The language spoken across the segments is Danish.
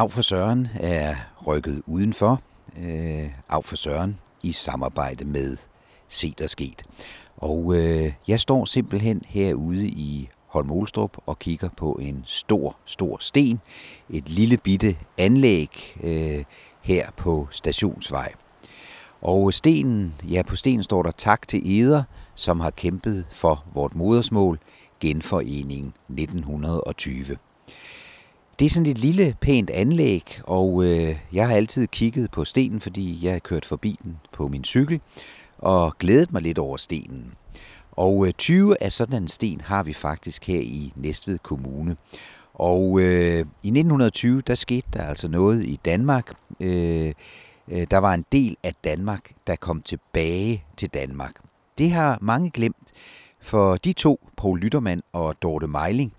Af for Søren er rykket udenfor. Øh, Af for Søren i samarbejde med Se der Sket. Og øh, jeg står simpelthen herude i Holmolstrup og kigger på en stor, stor sten. Et lille bitte anlæg øh, her på Stationsvej. Og stenen, ja på stenen står der tak til Eder, som har kæmpet for vort modersmål, genforeningen 1920. Det er sådan et lille, pænt anlæg, og øh, jeg har altid kigget på stenen, fordi jeg har kørt forbi den på min cykel, og glædet mig lidt over stenen. Og øh, 20 af sådan en sten har vi faktisk her i Næstved Kommune. Og øh, i 1920, der skete der altså noget i Danmark. Øh, øh, der var en del af Danmark, der kom tilbage til Danmark. Det har mange glemt, for de to, Poul Lyttermand og Dorte Meiling,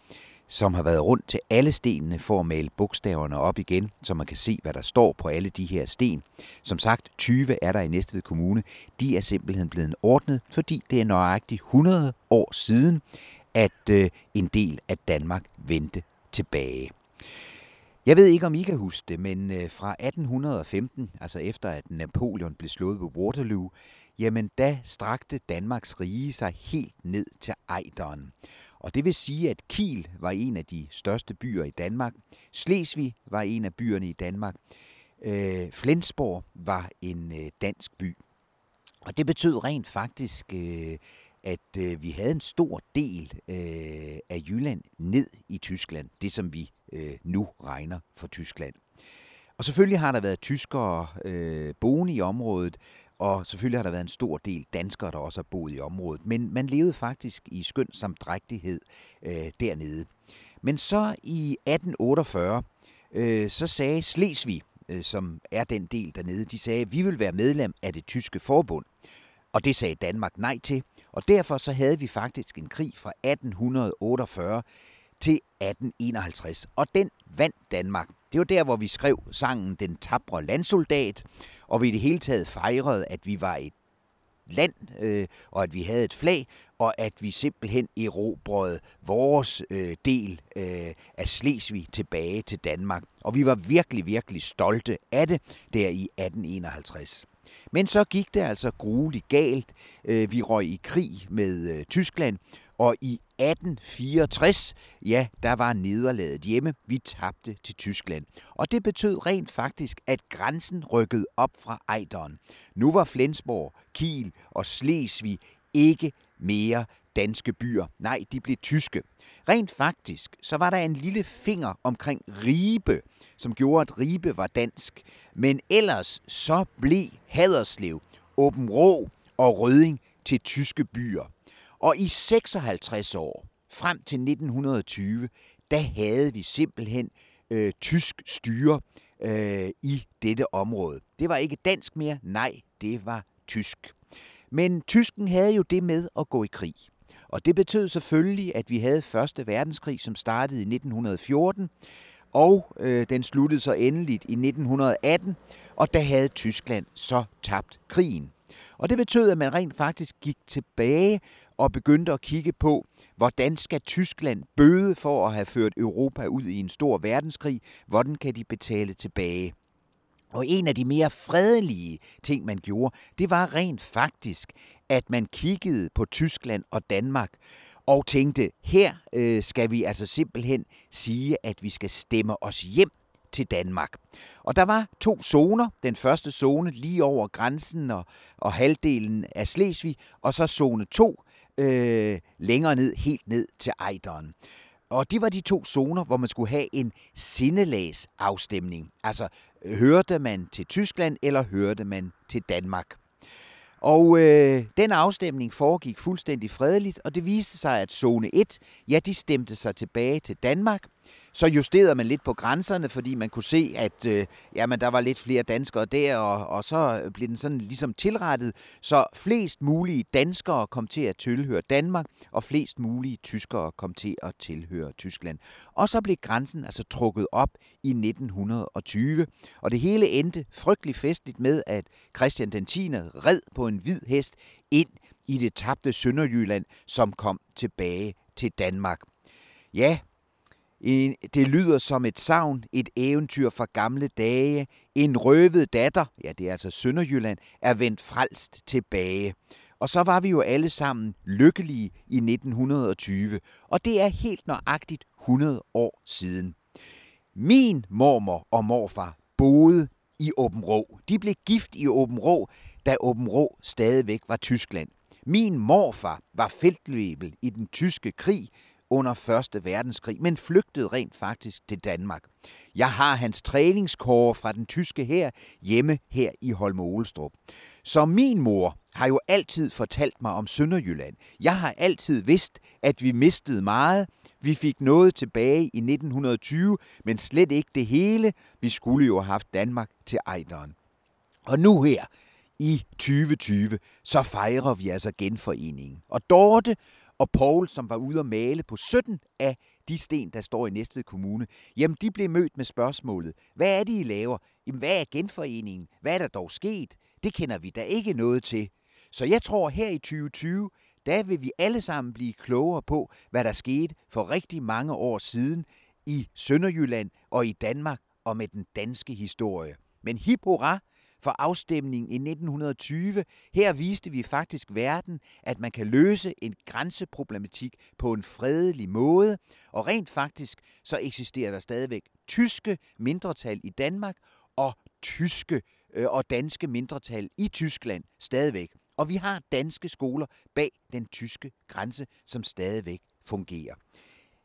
som har været rundt til alle stenene for at male bogstaverne op igen, så man kan se, hvad der står på alle de her sten. Som sagt, 20 er der i Næstved Kommune. De er simpelthen blevet ordnet, fordi det er nøjagtigt 100 år siden, at øh, en del af Danmark vendte tilbage. Jeg ved ikke, om I kan huske det, men øh, fra 1815, altså efter at Napoleon blev slået ved Waterloo, jamen da strakte Danmarks rige sig helt ned til Ejderen. Og det vil sige, at Kiel var en af de største byer i Danmark. Slesvig var en af byerne i Danmark. Øh, Flensborg var en øh, dansk by. Og det betød rent faktisk, øh, at øh, vi havde en stor del øh, af Jylland ned i Tyskland. Det, som vi øh, nu regner for Tyskland. Og selvfølgelig har der været tyskere øh, boende i området, og selvfølgelig har der været en stor del danskere, der også har boet i området. Men man levede faktisk i skøn samdrægtighed øh, dernede. Men så i 1848, øh, så sagde Slesvig, øh, som er den del dernede, de sagde, vi vil være medlem af det tyske forbund. Og det sagde Danmark nej til. Og derfor så havde vi faktisk en krig fra 1848 til 1851. Og den vandt Danmark. Det var der, hvor vi skrev sangen Den tabre landsoldat, og vi i det hele taget fejrede, at vi var et land, øh, og at vi havde et flag, og at vi simpelthen erobrede vores øh, del øh, af Slesvig tilbage til Danmark. Og vi var virkelig, virkelig stolte af det der i 1851. Men så gik det altså grueligt galt. Øh, vi røg i krig med øh, Tyskland, og i 1864, ja, der var nederlaget hjemme. Vi tabte til Tyskland. Og det betød rent faktisk, at grænsen rykkede op fra Ejderen. Nu var Flensborg, Kiel og Slesvig ikke mere danske byer. Nej, de blev tyske. Rent faktisk, så var der en lille finger omkring Ribe, som gjorde, at Ribe var dansk. Men ellers så blev Haderslev, Åben Rå og Røding til tyske byer. Og i 56 år, frem til 1920, der havde vi simpelthen øh, tysk styre øh, i dette område. Det var ikke dansk mere, nej, det var tysk. Men tysken havde jo det med at gå i krig. Og det betød selvfølgelig, at vi havde Første Verdenskrig, som startede i 1914, og øh, den sluttede så endeligt i 1918, og der havde Tyskland så tabt krigen. Og det betød, at man rent faktisk gik tilbage og begyndte at kigge på, hvordan skal Tyskland bøde for at have ført Europa ud i en stor verdenskrig? Hvordan kan de betale tilbage? Og en af de mere fredelige ting, man gjorde, det var rent faktisk, at man kiggede på Tyskland og Danmark og tænkte, her øh, skal vi altså simpelthen sige, at vi skal stemme os hjem til Danmark. Og der var to zoner. Den første zone lige over grænsen og, og halvdelen af Slesvig, og så zone 2 øh, længere ned, helt ned til Ejderen. Og det var de to zoner, hvor man skulle have en sindelagsafstemning. Altså, hørte man til Tyskland, eller hørte man til Danmark? Og øh, den afstemning foregik fuldstændig fredeligt, og det viste sig, at zone 1, ja, de stemte sig tilbage til Danmark, så justerede man lidt på grænserne, fordi man kunne se, at øh, jamen, der var lidt flere danskere der, og, og så blev den sådan ligesom tilrettet, så flest mulige danskere kom til at tilhøre Danmark, og flest mulige tyskere kom til at tilhøre Tyskland. Og så blev grænsen altså trukket op i 1920, og det hele endte frygtelig festligt med, at Christian den 10. red på en hvid hest ind i det tabte Sønderjylland, som kom tilbage til Danmark. Ja, det lyder som et savn, et eventyr fra gamle dage. En røvet datter, ja det er altså Sønderjylland, er vendt frelst tilbage. Og så var vi jo alle sammen lykkelige i 1920, og det er helt nøjagtigt 100 år siden. Min mormor og morfar boede i Åben Rå. De blev gift i Åben Rå, da Åben Rå stadigvæk var Tyskland. Min morfar var feltløbel i den tyske krig under 1. verdenskrig, men flygtede rent faktisk til Danmark. Jeg har hans træningskår fra den tyske her hjemme her i Holme Så min mor har jo altid fortalt mig om Sønderjylland. Jeg har altid vidst, at vi mistede meget. Vi fik noget tilbage i 1920, men slet ikke det hele. Vi skulle jo have haft Danmark til ejderen. Og nu her, i 2020, så fejrer vi altså genforeningen. Og Dorte og Paul, som var ude at male på 17 af de sten, der står i Næstved Kommune, jamen de blev mødt med spørgsmålet, hvad er det, I laver? Jamen hvad er genforeningen? Hvad er der dog sket? Det kender vi da ikke noget til. Så jeg tror, her i 2020, der vil vi alle sammen blive klogere på, hvad der skete for rigtig mange år siden i Sønderjylland og i Danmark og med den danske historie. Men hip hurra for afstemningen i 1920. Her viste vi faktisk verden, at man kan løse en grænseproblematik på en fredelig måde, og rent faktisk så eksisterer der stadigvæk tyske mindretal i Danmark og tyske øh, og danske mindretal i Tyskland stadigvæk. Og vi har danske skoler bag den tyske grænse, som stadigvæk fungerer.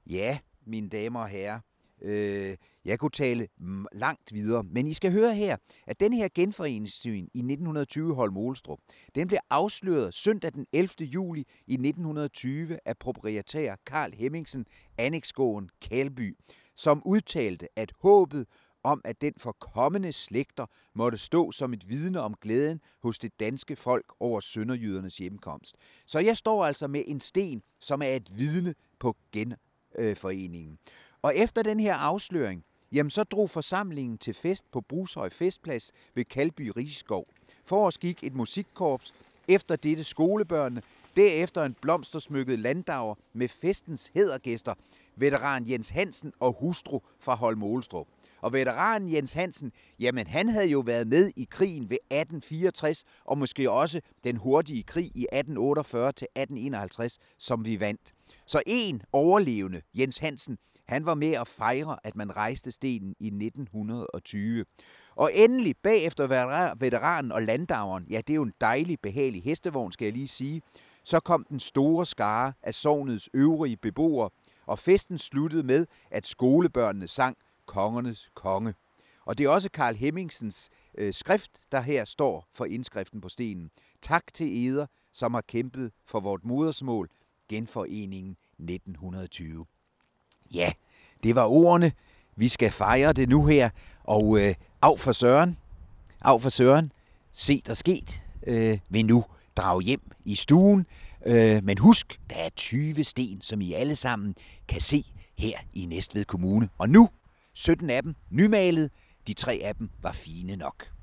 Ja, mine damer og herrer, øh, jeg kunne tale langt videre, men I skal høre her, at den her genforeningssyn i 1920 Holm Olstrup, den blev afsløret søndag den 11. juli i 1920 af proprietær Karl Hemmingsen, Annexgården Kalby, som udtalte, at håbet om, at den for kommende slægter måtte stå som et vidne om glæden hos det danske folk over sønderjydernes hjemkomst. Så jeg står altså med en sten, som er et vidne på genforeningen. Og efter den her afsløring, jamen så drog forsamlingen til fest på Brushøj Festplads ved Kalby Rigskov. For os gik et musikkorps, efter dette skolebørnene, derefter en blomstersmykket landdager med festens hedergæster, veteran Jens Hansen og hustru fra Holm Olstrup. Og veteranen Jens Hansen, jamen han havde jo været med i krigen ved 1864, og måske også den hurtige krig i 1848 til 1851, som vi vandt. Så en overlevende, Jens Hansen, han var med at fejre, at man rejste stenen i 1920. Og endelig, bagefter veteranen og landdaveren, ja, det er jo en dejlig, behagelig hestevogn, skal jeg lige sige, så kom den store skare af sovnets øvrige beboere, og festen sluttede med, at skolebørnene sang Kongernes Konge. Og det er også Karl Hemmingsens øh, skrift, der her står for indskriften på stenen. Tak til eder, som har kæmpet for vort modersmål, genforeningen 1920. Ja, det var ordene. Vi skal fejre det nu her. Og øh, af for Søren, af for Søren, se der sket, øh, vil nu drage hjem i stuen. Øh, men husk, der er 20 sten, som I alle sammen kan se her i Næstved Kommune. Og nu, 17 af dem nymalet, de tre af dem var fine nok.